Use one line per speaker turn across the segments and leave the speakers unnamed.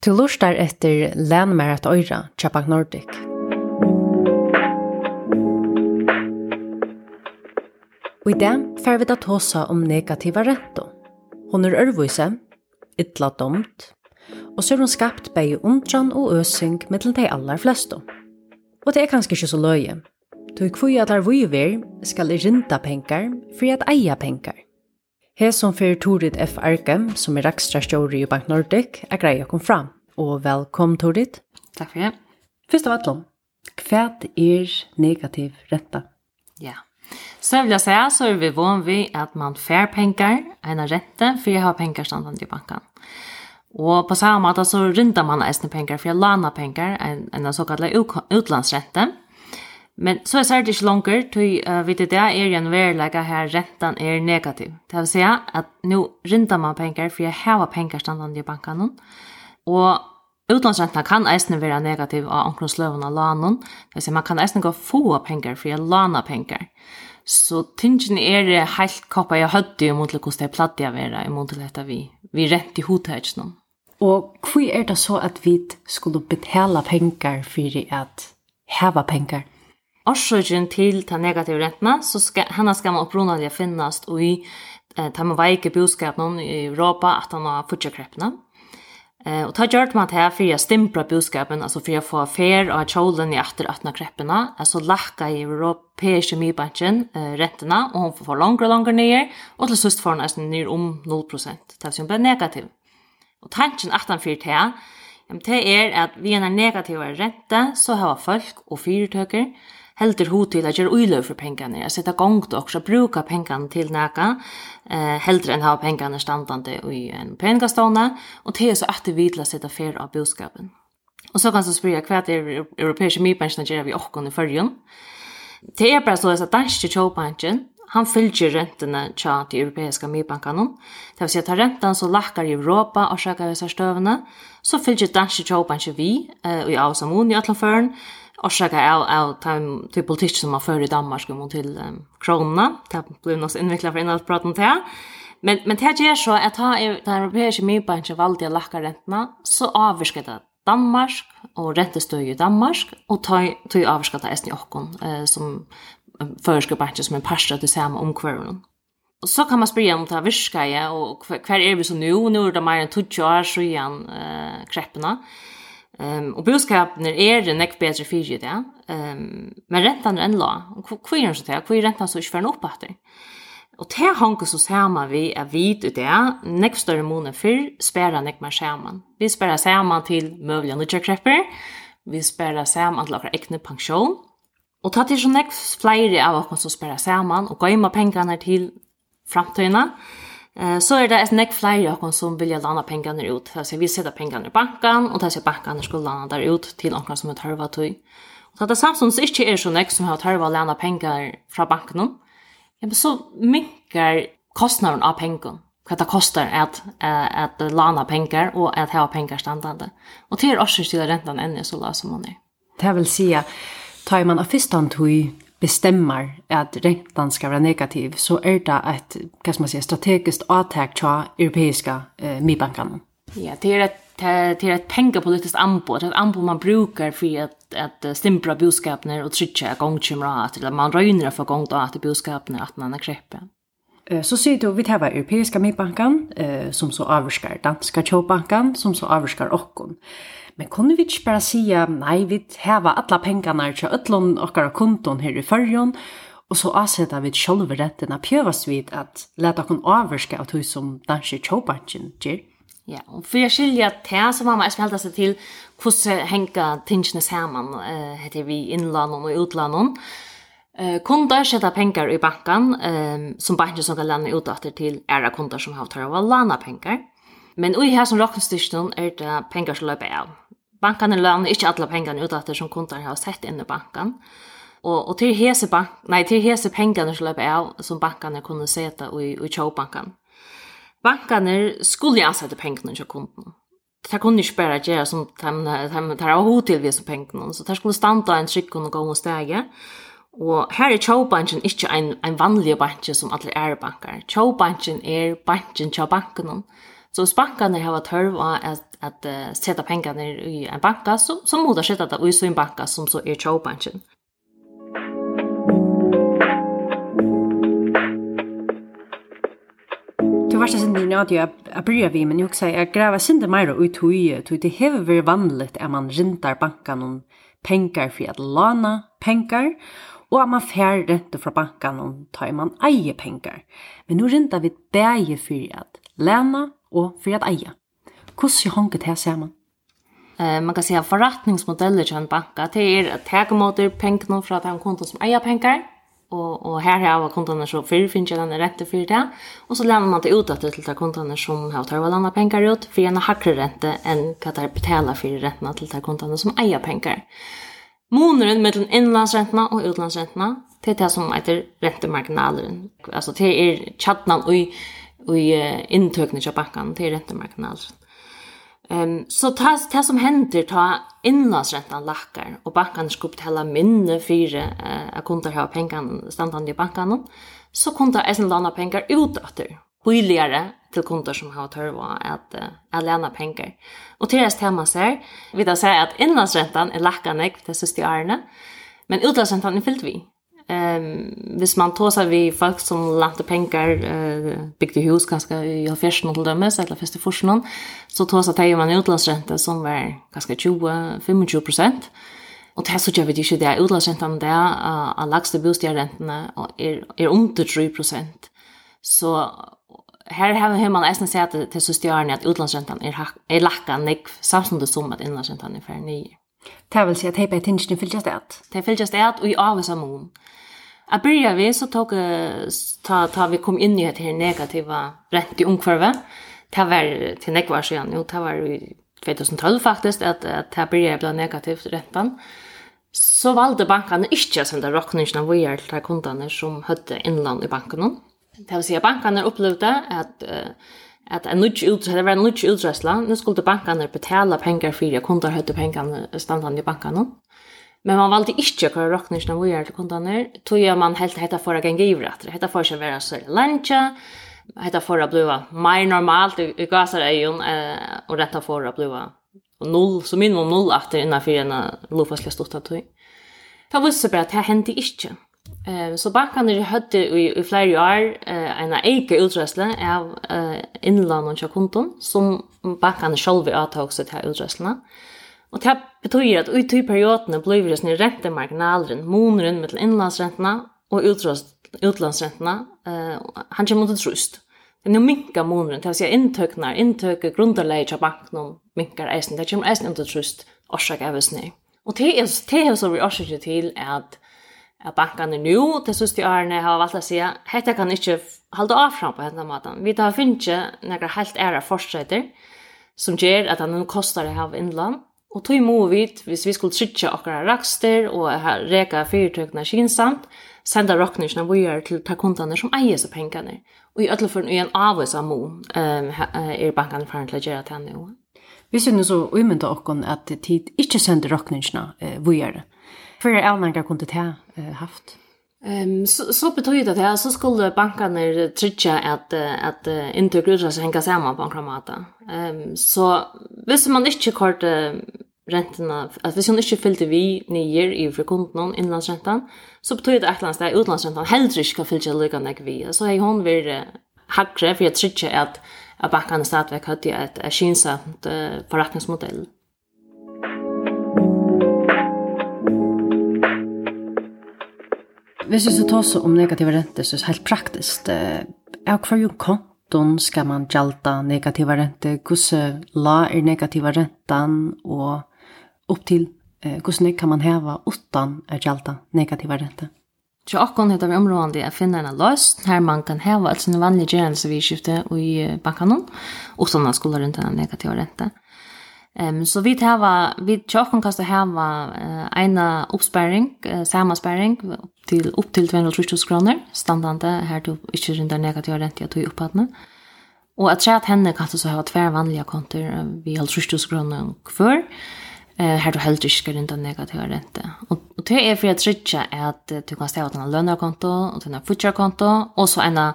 Du lustar etter Län mer Øyra, Chapak Nordic. Og i det får vi da hossa om negativa rento. Hon er ørvise, ytla domt, og så er hun skapt bei undran og øsing mittel de aller fleste. Og det er kanskje ikke så løye. Du kvui at der vi ver skal rinda penkar for at eia penkar. Hesum fyrir Torit F. Arkem, som er ekstra stjåri i Bank Nordic, er greia kom fram. Og velkom, Torit.
Takk for det.
Først av alt, hva er negativ renta?
Ja. Så jeg vil jeg säga så er vi vann vi at man fær penger en rente, for jeg har penger standant i banken. Og på samme måte så rindar man eisne penger, for jeg lana penger en, en såkallad utlandsrente. Men så er det ikke langer, tøy uh, vet det er en verlegget her rentan er negativ. Det vil si at nå rintar man penger, for jeg har penger standande i bankene, og utlandsrentene kan eisne være negativ av omkringsløvene av lanen, det vil si man kan eisne gå få penger, for jeg lana penger. Så tingen er helt koppa jeg hødde i mot hvordan det platt jeg være i mot dette vi, vi rent i hodet
Og hvor er det så at vi skulle betala penger for at heva penger?
orsøkjen til ta negative rentene, så skal, henne skal man opprunnelig finnes i eh, de veike budskapen i Europa at han har fortsatt Eh, og ta gjørt man til for å stimpra budskapen, altså for å få fer og kjolen i atter 18 kreppene, altså lakka i europeiske mybanken eh, rentene, og hun får få langere og langere nye, og til sist får hun nesten nye om 0%, det er som blir negativ. Og tanken at han fyrt her, det er at vi er negative rente, så har folk og fyrtøker, heldur hu til at gjøre uiløv for pengene, at sette gong til også, bruka pengene til næka, eh, heldur enn ha pengene standande i en pengastående, og til så at det vidla sette fer av budskapen. Og så kan så spyrja hva er europeiske mye gjør vi okkon i fyrjun. Det er bare så at danske kjøpbanken, han fylgjer rentene tja til europeiska myrbankanon. Det vil si at ta så lakkar i Europa og sjaka vi stövna, så fylgjer danske tjåbanske vi, og i Avsamon i Atlanføren, orsaka av, av time, til politikk som man fører i Danmark og mot til um, krona. Det blir nok innviklet for innad praten til. Men, men det gjør så at ha er, den europeiske mye valgte å lakke rentene, så avvirker det Danmark og rentestøy i Danmark, og ta, ta avvirker det esten i eh, som føreske banken som en parster til samme omkvøren. Og så kan man spørre om det virker, og hver er vi så nå? Nå er det mer enn 20 år siden eh, kreppene. Eh, Ehm och boskapen är det näck bättre för ju det. Ehm men räntan är en la. Och hur är det så där? Hur är räntan så inte för att det? Och det hanker så samma vi är vid ut det. Näck större månader för spärra näck mer skärman. Vi spärrar samman till möjliga nutcherkrepper. Vi spärrar samman till våra egna pension. Och ta till så näck fler av oss som spärrar samman och gå in med pengarna till framtiden så är det ett neck flyer och som vill låna pengarna ut. För så vi sätter pengarna i banken och tar sig banken skulle låna där ut till någon som har tarvat tog. Och så att Samsung inte är så neck som har tarvat låna pengar från banken. Ja, men så mycket kostnaden av pengarna. Vad det kostar att att, att låna pengar och att ha pengar standande. Och till oss till räntan ännu så låg som hon är.
Det vill säga tar man av första tog bestemmer at rentan skal være negativ, så er det et, hva skal man si, strategisk avtak fra europeiske eh, MIB-bankene.
Ja, det er et, det er et pengepolitisk anbud, et anbud man brukar för att, att stimpra budskapene og trycka gongkymra, eller man røyner for gongkymra at budskapene at man er
kreppen. Så sier du, vi tar Europeiska Midbankan, eh, som så avskar Danska Kjåbankan, som så avskar Okkon. Men kunne vi ikke bare sige, nei, vi tar alle pengene til ötlån okkar konton her i førjen, og så avsetta vi selv rettene pjøves vi at leta okkon avvarska av tog som Danske Kjåbankan gjør.
Ja, og for jeg skilja til, så var man eisme helda seg til hvordan henger tingene sammen, eh, heter vi innlandet og utlandet. Eh kundar sätta pengar i banken ehm som banken som kan lämna ut åter till era kunder som har tagit av låna pengar. Men i här som rockstycken är det pengar som löper av. Banken lämnar inte alla pengarna ut åter som kunder har sett in i banken. Och och till hese bank, nej till hese pengarna som löper av som banken kunde sätta i i chowbanken. Banken skulle ansätta pengarna till kunden. Det kunde inte att göra som de tar av hot till vi som pengarna. Så där skulle stanta en trygg och gå och stäga. Og her er tjåbanken ikke en, en vanlig banken som alle er banker. Tjåbanken er banken til banken. Så hvis bankene har vært tørv av at, at uh, sette pengene i en banka, så, så må det sette det i en banka som så er tjåbanken.
Du var sånn din radio jeg bryr vi, men jeg også jeg graver sinde mer ut høye, så det hever vært vanligt at man rintar bankan om penger for at lana penger, og at man fær rente fra banken og tar man eie penger. Men nu rinda vi bæge for at læna og for at eie. Hvordan honker det her sammen?
Eh, man kan säga förrättningsmodeller till en banka det är att ta emot pengarna från de konton som äger pengar och och här har jag kontona så för finns den rätta för det och så lämnar man det ut att till de kontona som har tagit alla pengar ut för en högre ränta än vad det betalar för räntan till de kontona som äger pengar. Måneren mellom innlandsrentene og utlandsrentene, det er det som heter rentemarginaleren. Altså det er tjattnan og, og inntøkene til banken, det er rentemarginaleren. Um, så det, det som hender ta innlandsrentan lakkar og bankan skulle betala minne fyre uh, at kunder har pengene standande i bankan, så kunder eisen lana pengar ut etter billigare till kunder som har törva att att låna pengar. Och till det tema så vi då säger att inlandsräntan är lackande för det sista åren, men utlandsräntan är fyllt vi. Ehm um, hvis man tåsar vi folk som lånade pengar eh uh, byggde hus ganska i affärsen till dömes eller fäste forsen så tåsar det man utlandsränta som var ganska 20 25 Och det så gjør vi ikke det. Utlandsrentene utlandsräntan där av lagsta bostadrentene är, är under 3 Så här har hur man nästan sett att det så stjärna att utlandsräntan är är lacka nick samtidigt som att inlandsräntan är för ny.
Det vill säga att hejpa attention till just det.
Det vill just det och i alla samman. Jag börjar vi så tog ta ta vi kom in i det här negativa rätt i omkvarve. Det var till näck var sen. Jo, det var i 2012 faktiskt att att det började bli negativt räntan. Så valde bankarna inte att sända rockningen av VR till kunderna som hade inland i banken. Det vill säga bankerna upplevde att att en nudge ut det var en nudge uträsla. Nu skulle bankerna betala pengar för jag kunder hötte pengarna standande i bankerna. Men man valde ikke att köra rockningarna vi är til kundene, Tog jeg man helt hette for å gänga i att hette for å være så luncha. hette for å bli mer normalt i gasar är ju och detta för att bliva null, så minimum null etter innenfor en lufasliga stort att tog. Det visste bara att det hände inte. Ehm så bankarna det hade i, i flere år eh, en egen utrøsle av eh, inland og konton som bankarna själva åtog seg til utrøslene. Og det betyder att i två perioderna blir det sån räntemarginalen, moneren med innlandsrentene og utlandsrentene, eh han kommer mot trust. Det nu minka månaden, det vill säga intöknar, intöke grundarläge av banken minkar eisen, det kommer eisen mot trust orsaka av oss nye. Og det er det är så vi orsakar til at at bankene nå, til siste årene, har valgt å si at dette kan ikke holde av fram på denne måten. Vi tar finne noen helt ære forstreiter som gjør at det nå koster å ha innland. Og tog må vi, hvis vi skulle trykke akkurat rakster og reka fyrtøkene kinsamt, senda rockningene vi gjør til ta takkundene som eier seg pengene. Og i alle fall er en avvis av mo er bankene for å gjøre til henne.
Vi synes så umynda okkon at tid ikke sender rockningene vi gjør det. Hver avnæringar kunne det ha haft?
Ehm så så betyder det att så skulle bankerna trycka att att inte grudra sig hänga samman på kramata. Ehm så visst man inte kort räntorna rentorna att vi man inte fylla vi nyer i för konton inlandsräntan så betyder det att lands utlandsräntan utlandsräntan hellre ska fylla lika när vi. Så är hon vill uh, hackre för att trycka att att bankerna stadigt hade ett ett skinsamt förrättningsmodell.
hvis vi skal ta oss om negative renter, så er det helt praktisk. Jeg hva jo konton, skal man gjalda negative renter, hvordan la er negative renten, og opp til hvordan kan man heva utan å gjalda negative renter.
Så akkon heter vi områdende å finne en løst, her man kan heva alt sine vanlige gjerne som vi skifter i bankanon, utan å skulle rundt negativ negative renten. Ehm så vi hava vi tjocken kasta här uh, ena uppsparing, samma samansparing till upp till 230 kr. Standande här då inte runda tog upp att ju uppadna. Och att säga att henne kan så ha två vanliga kontor vi har 30 kr för Eh här då helt risker inte negativ ränta. Och, och det är för att trycka är att du kan ställa ett lönekonto och ett konto och så ena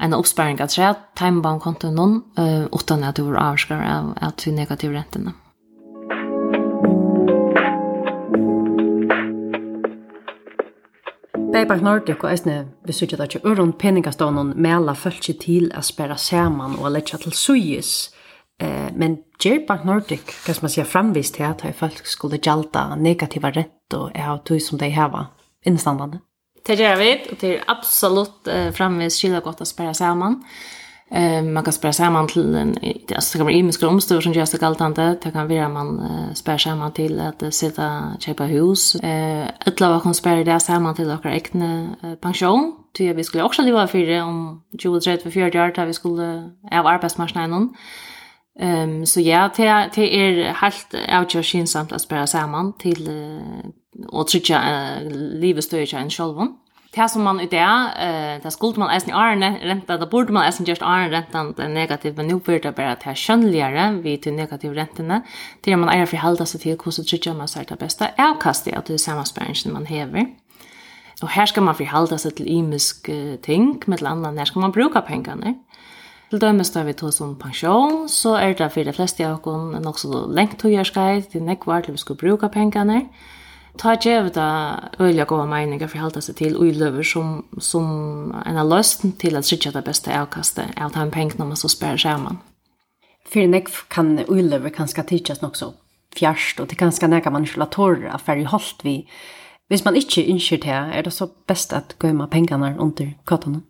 en oppsparing av tre, timebankkontoen noen, uh, utan at du var avskar av at vi negativ rentene.
Beibank Nordic og eisne besøkja det ikke Øron Peningastånden mela følse til å spæra saman og letja til suyis. Eh, men Ger Bank Nordic, hva som man sier framvist til at folk skulle gjalda negativa rett og er av tog som de heva innstandande?
Det gjør vi, og det er absolutt uh, framvis skilja godt å spære sammen. Uh, man kan spære sammen til en, det, altså, det kan være imiske omstår som gjør seg galtande, det kan være man uh, spære sammen til at sitte og kjøpe hus. Uh, et lov kan spære det sammen til dere ekne uh, pensjon, til vi skulle også leva fire om 20-30-40 år, da vi skulle av arbeidsmarsnæren. Ehm um, så ja, det det er helt avgjort å att spela til uh, og trykja uh, livet støyja en sjolvun. Det som man i det, uh, det skulle man eisen i åren renta, det burde man eisen gjørst åren rentan det negativ, men nå burde det bare til kjønnligere vi til negativ rentene, til man eier forhalda seg til hvordan trykja man seg det beste avkastet av det samarbeidsen man hever. Og her skal man forhalda seg til imisk uh, ting, med andre, her skal man bruka pengene. Til dømes da vi tog som pensjon, så er det for de fleste av oss nok så lengt tog gjørskeit, til nekvar til vi skulle bruka pengene, ta gjev da øyla gode meninger for halda seg til uiløver som, som en av løsten til at sikja det beste avkastet er at han pengene man så spør skjermen.
For nek kan uiløver kanskje tidsjas nok så fjerst, og det kanskje nek man ikke la tåre for i holdt vi. Hvis man ikke innskjer til, er det så best at gøyma pengene under kattene?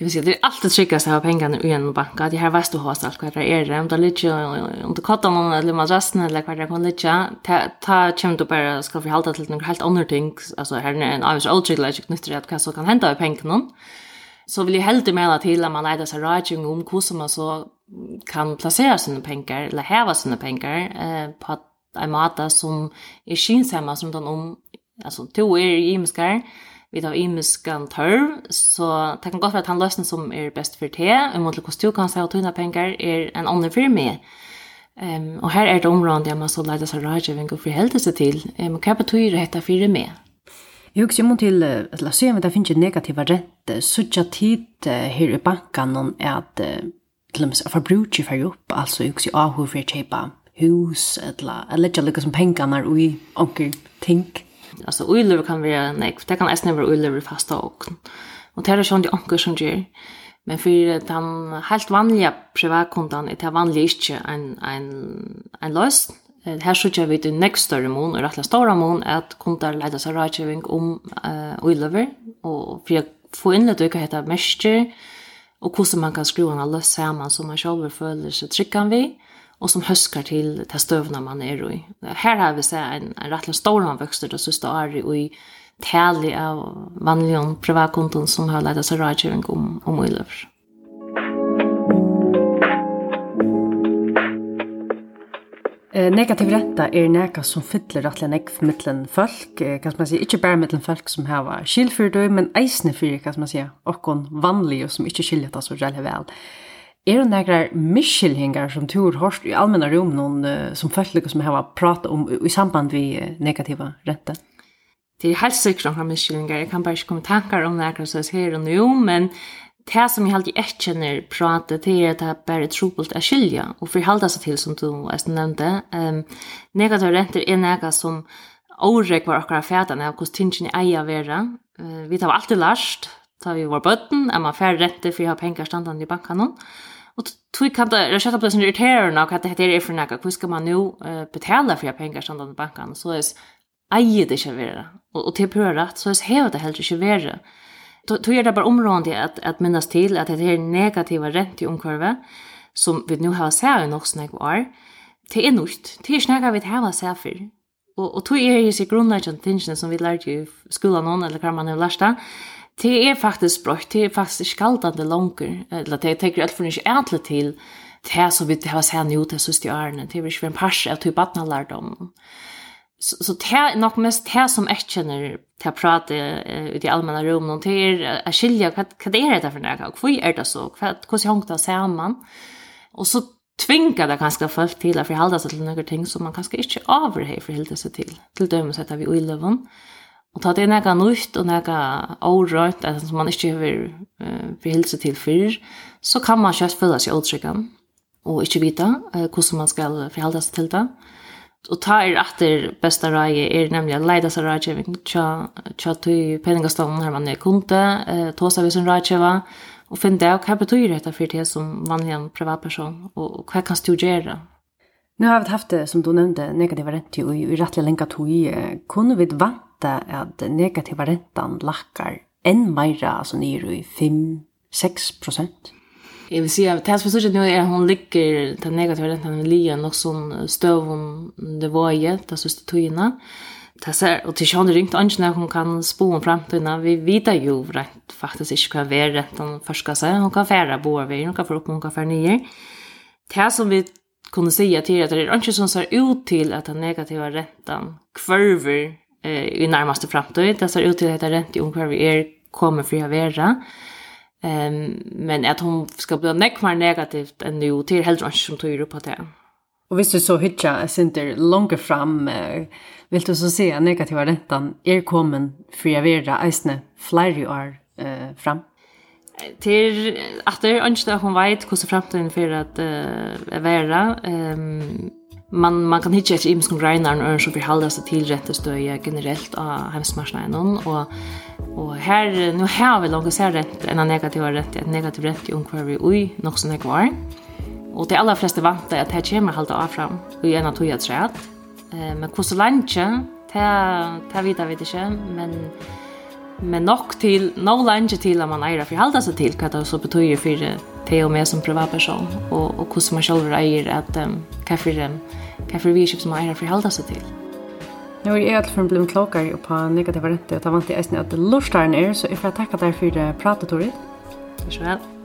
Jag vill säga det är alltid tryggast att ha pengarna i en banka. Det här vet du hos allt vad det är. Om det ligger om du kottar någon eller madrassen eller vad det kan ligga. Ta kommer du bara ska förhålla till några helt andra ting. Alltså här är en avgörs otryggle jag knyter att vad som kan hända i pengarna. Så vill jag helt mela till att man leder sig rådgivning om hur man så kan placera sina pengar eller häva sina pengar eh, på en mata som är kynsamma som den om. Alltså, två är i vi tar imiskan tørv, så det kan godt være at han løsning som er best for te, og mot hvordan du kan se og tøyne penger er en annen for meg. Um, og her er det området der man så leide seg rådgjøving og forheldte seg til. Um, hva betyr dette for meg?
Jeg husker om til, la oss se om det finnes negativa rente, sutja tid her i banken er at til og med forbruket fyrir opp, altså jeg husker av hvor for kjøpa hus, eller jeg legger liksom pengene og i onker ting. Alltså oilever kan vara nej det kan nästan vara oilever fasta och och det är sånt de anker som gör. Men för den helt vanliga privatkunden är det vanliga inte en, en, en löst. här sier vi til nekst større mån, och rättla stora mån, att kundar leida sig rådgivning om uh, oilever, och för å få innledd og kan heta mestre och hur man kan skru en løs samman som man selv føler seg tryggende ved och som höskar till till støvna man är i. Här har vi sett en en rettelig stor han det så står i i täli av vanlige privatkonton som har ledat seg rådgjøring om om Eh Negativ renta er neka som fyller rettelig nekv mittlen folk, kan man si, ikke bare mittlen folk som har skilfyrdøy, men eisne fyrir, kan man si, okkon vanlige som ikke skiljer det så veldig vel. Er det några misskilningar som tur hörst i allmänna rum någon uh, som folk som har pratat om i samband med negativa räntor?
Det är helt säkert några misskilningar. Jag kan bara inte komma tankar om några så här och nu, men det som jag alltid inte känner pratet det är att det är bara trobult att skilja och förhålla sig till som du nämnde. Um, negativa räntor är något som årek var akkurat fätan av hur tingen är att vara. Uh, vi tar alltid lärst ta vi vår bøtten, er man færre rette for å ha penger standande i banken. Og tog kan det, det kjøttet på sin irriterende, og at det er for noe, Hvor skal man nå uh, betale for å ha penger standande i banken, så er eier det ikke være. Og, og til å prøve rett, så er hevet det heller ikke være. Tog er det bare området at, at minnes til at det er negativa rente i omkvarvet, som vi nå har sett i nok snakke år, det er nødt, det er snakke vi har sett for. Og, og tog er det sikkert grunnleggende tingene som vi lærte i skolen noen, eller hva man har lært det, det er faktisk brøtt, det er faktisk ikke kaldende langer, eller det tenker alt for ikke egentlig til det som vi har sett nå til søste årene, det er ikke en pers av typ at man lærte om. Så, så det er nok mest det som jeg kjenner til å prate uh, ut i allmenne rom, det er å skilje hva, hva det er det for noe, hva er det så, hva, hvordan henger det sammen? Og så tvinga det kanskje folk til å forholde seg til noen ting som man kanskje ikke overhøy forholde seg til, til dømes etter vi uiløven. Og Og ta det er nega nytt og nega årøyt, altså som man ikke har uh, behelse til før, så kan man kjøst føle seg åtrykken, og ikke vite uh, hvordan man skal forholde seg til det. Og ta er etter beste reie er nemlig å leide seg røykjøving tja til peningastånden her man er kunde, uh, ta seg hvis en reikjøva, og finne det, og hva betyr dette for det som vanlig en privatperson, og, hva kan du gjøre?
Nu har vi haft det, som du nevnte, negativa rent i, i rettelig lenge tog. Kunne vi vant at, at negativa rentan lakkar enn meira, altså nere i 5-6 prosent.
Jeg vil si at det som er nu er at hun ligger til negativa rentan med lian og sånn støvum det var i det siste togene. Det ser, og til sjående ringt ønsken at hun kan spå om fremtiden. Vi vet jo rett faktisk ikke hva ver rentan skal seg. Hun kan fære boer vi, hun kan få opp, hun kan fære nye. Det som vi kunne säga till att det är inte som ser ut till att den negativa räntan kvarver eh, i närmaste framtid. Det ser ut till att det är rent i omkvar vi är kommer för att vara. Um, men att hon ska bli näck mer negativt än nu till helt enkelt som tog upp på det.
Och visst du så hytja sinter långt fram eh, vill du så se negativa räntan är kommen för att vara eisne fler år eh, fram?
Till att det är önskat att hon vet hur framtiden för att uh, vara. Um, man man kan hitta ett ims kon grinder och så vi håller sig till rätt stöd generellt av hemsmarsnaden och och här nu här vi långt ser rätt en negativ rätt ett negativ rätt i inquiry oj något som är kvar och de allra flesta vanta att det kommer hålla av fram och gärna tog jag träd eh men hur så långt ta ta vita vet inte men men nok til, no länge til at man eier for halda seg til hva det så betyr for til og med som privatperson og, og hvordan man selv eier at um, hva for, um, hva for vi kjøp som eier for halda seg til.
Nu er jeg alt for en blom klokar på negativa rente og ta vant i eisen at lortaren er, så jeg får takka deg for pratet, Torit.
Takk så vel.